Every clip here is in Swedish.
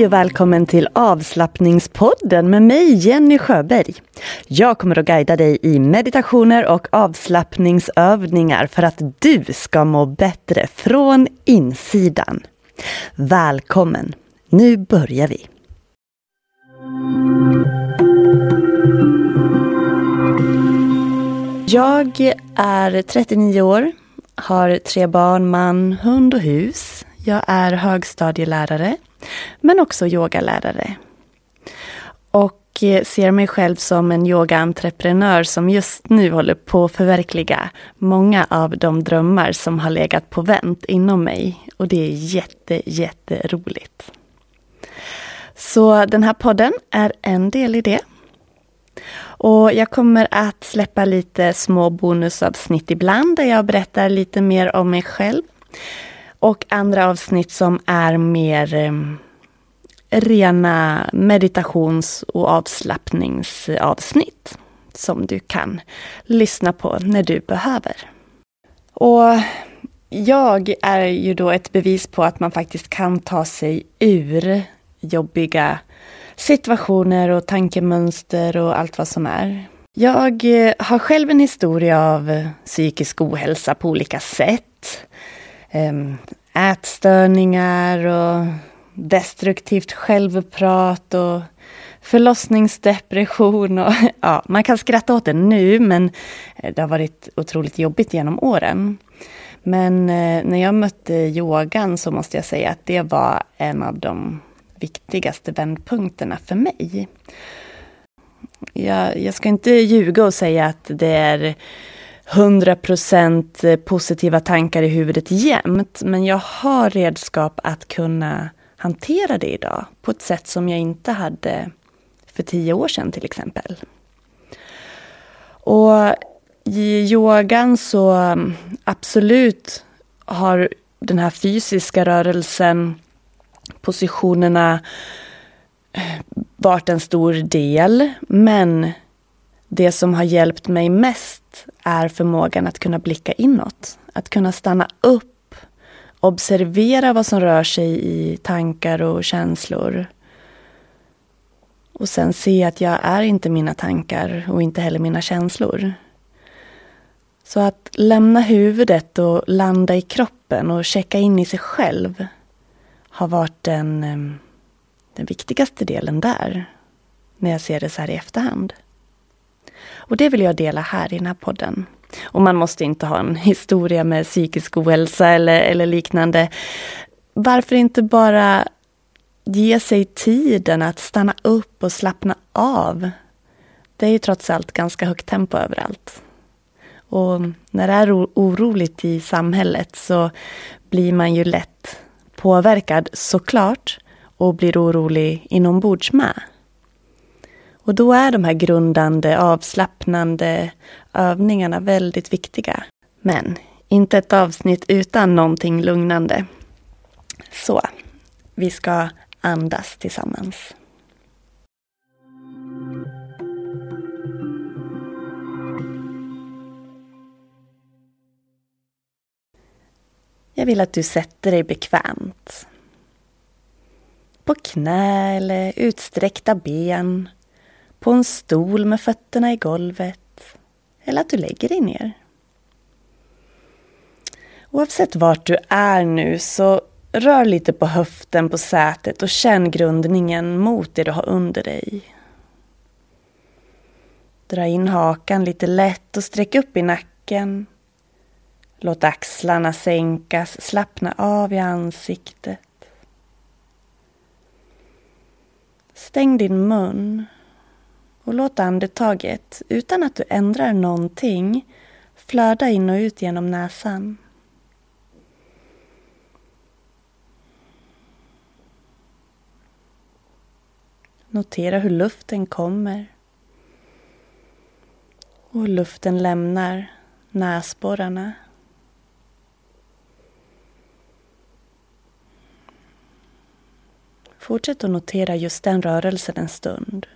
Hej och välkommen till avslappningspodden med mig Jenny Sjöberg. Jag kommer att guida dig i meditationer och avslappningsövningar för att du ska må bättre från insidan. Välkommen! Nu börjar vi. Jag är 39 år, har tre barn, man, hund och hus. Jag är högstadielärare men också yogalärare. Och eh, ser mig själv som en yogaentreprenör som just nu håller på att förverkliga många av de drömmar som har legat på vänt inom mig. Och det är jätte, jätteroligt. Så den här podden är en del i det. Och jag kommer att släppa lite små bonusavsnitt ibland där jag berättar lite mer om mig själv. Och andra avsnitt som är mer eh, rena meditations och avslappningsavsnitt som du kan lyssna på när du behöver. Och jag är ju då ett bevis på att man faktiskt kan ta sig ur jobbiga situationer och tankemönster och allt vad som är. Jag eh, har själv en historia av psykisk ohälsa på olika sätt. Ehm, ätstörningar och destruktivt självprat och förlossningsdepression. Och, ja, man kan skratta åt det nu, men eh, det har varit otroligt jobbigt genom åren. Men eh, när jag mötte yogan så måste jag säga att det var en av de viktigaste vändpunkterna för mig. Jag, jag ska inte ljuga och säga att det är 100% eh, positiva tankar i huvudet jämt, men jag har redskap att kunna hantera det idag på ett sätt som jag inte hade för tio år sedan till exempel. Och i yogan så mm, absolut har den här fysiska rörelsen, positionerna eh, varit en stor del. Men det som har hjälpt mig mest är förmågan att kunna blicka inåt. Att kunna stanna upp observera vad som rör sig i tankar och känslor. Och sen se att jag är inte mina tankar och inte heller mina känslor. Så att lämna huvudet och landa i kroppen och checka in i sig själv har varit den, ehm, den viktigaste delen där. När jag ser det så här i efterhand. Och det vill jag dela här i den här podden. Och man måste inte ha en historia med psykisk ohälsa eller, eller liknande. Varför inte bara ge sig tiden att stanna upp och slappna av? Det är ju trots allt ganska högt tempo överallt. Och när det är oroligt i samhället så blir man ju lätt påverkad såklart och blir orolig inombords med. Och då är de här grundande, avslappnande övningarna väldigt viktiga. Men Inte ett avsnitt utan någonting lugnande. Så, vi ska andas tillsammans. Jag vill att du sätter dig bekvämt. På knä eller utsträckta ben. På en stol med fötterna i golvet. Eller att du lägger dig ner. Oavsett vart du är nu så rör lite på höften på sätet och känn grundningen mot det du har under dig. Dra in hakan lite lätt och sträck upp i nacken. Låt axlarna sänkas, slappna av i ansiktet. Stäng din mun och låt andetaget, utan att du ändrar någonting, flöda in och ut genom näsan. Notera hur luften kommer och hur luften lämnar näsborrarna. Fortsätt att notera just den rörelsen en stund.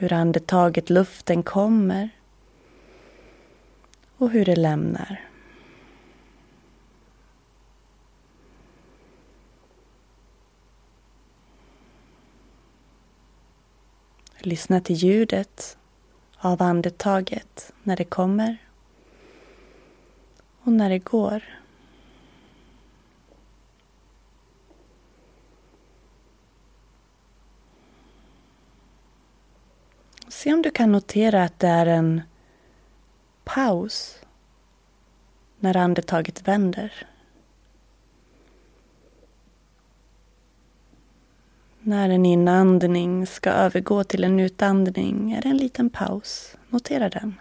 Hur andetaget, luften kommer och hur det lämnar. Lyssna till ljudet av andetaget när det kommer och när det går. Se om du kan notera att det är en paus när andetaget vänder. När en inandning ska övergå till en utandning är det en liten paus. Notera den.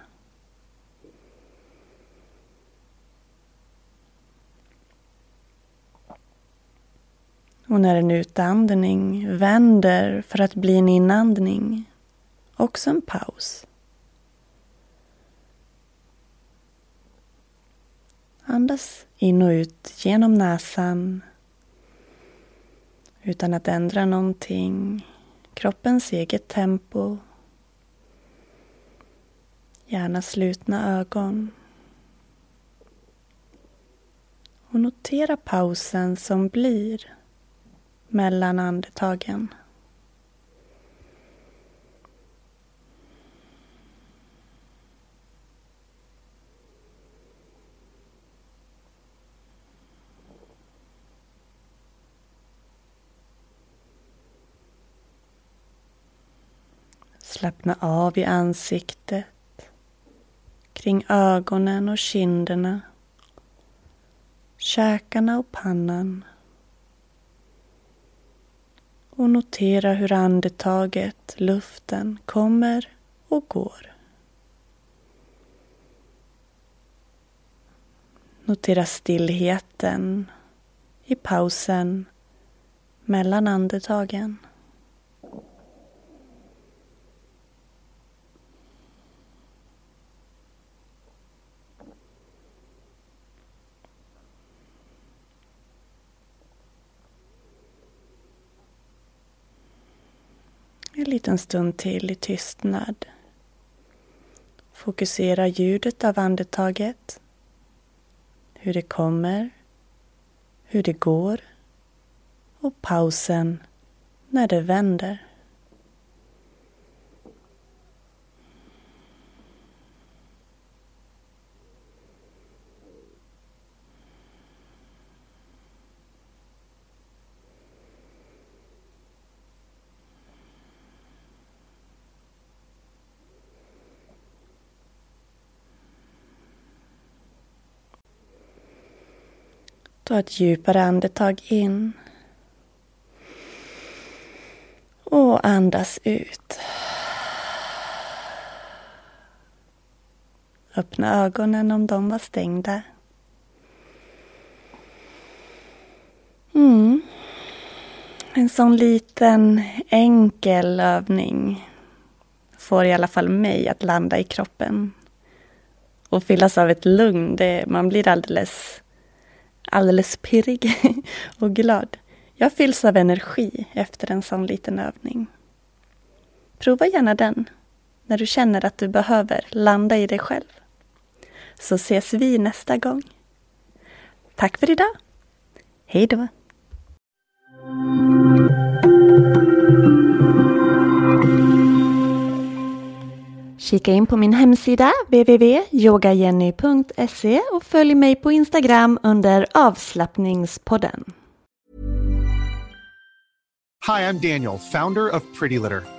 Och när en utandning vänder för att bli en inandning, också en paus. Andas in och ut genom näsan utan att ändra någonting. Kroppens eget tempo. Gärna slutna ögon. Och notera pausen som blir mellan andetagen. Slappna av i ansiktet, kring ögonen och kinderna, käkarna och pannan. Och notera hur andetaget, luften, kommer och går. Notera stillheten i pausen mellan andetagen. Liten stund till i tystnad. Fokusera ljudet av andetaget. Hur det kommer, hur det går och pausen när det vänder. Ta ett djupare andetag in. Och andas ut. Öppna ögonen om de var stängda. Mm. En sån liten enkel övning får i alla fall mig att landa i kroppen och fyllas av ett lugn. Det, man blir alldeles, alldeles pirrig och glad. Jag fylls av energi efter en sån liten övning. Prova gärna den när du känner att du behöver landa i dig själv. Så ses vi nästa gång. Tack för idag. Hej då. Kika in på min hemsida www.yogajenny.se och följ mig på Instagram under avslappningspodden. Hi, I'm Daniel, founder of Pretty Litter.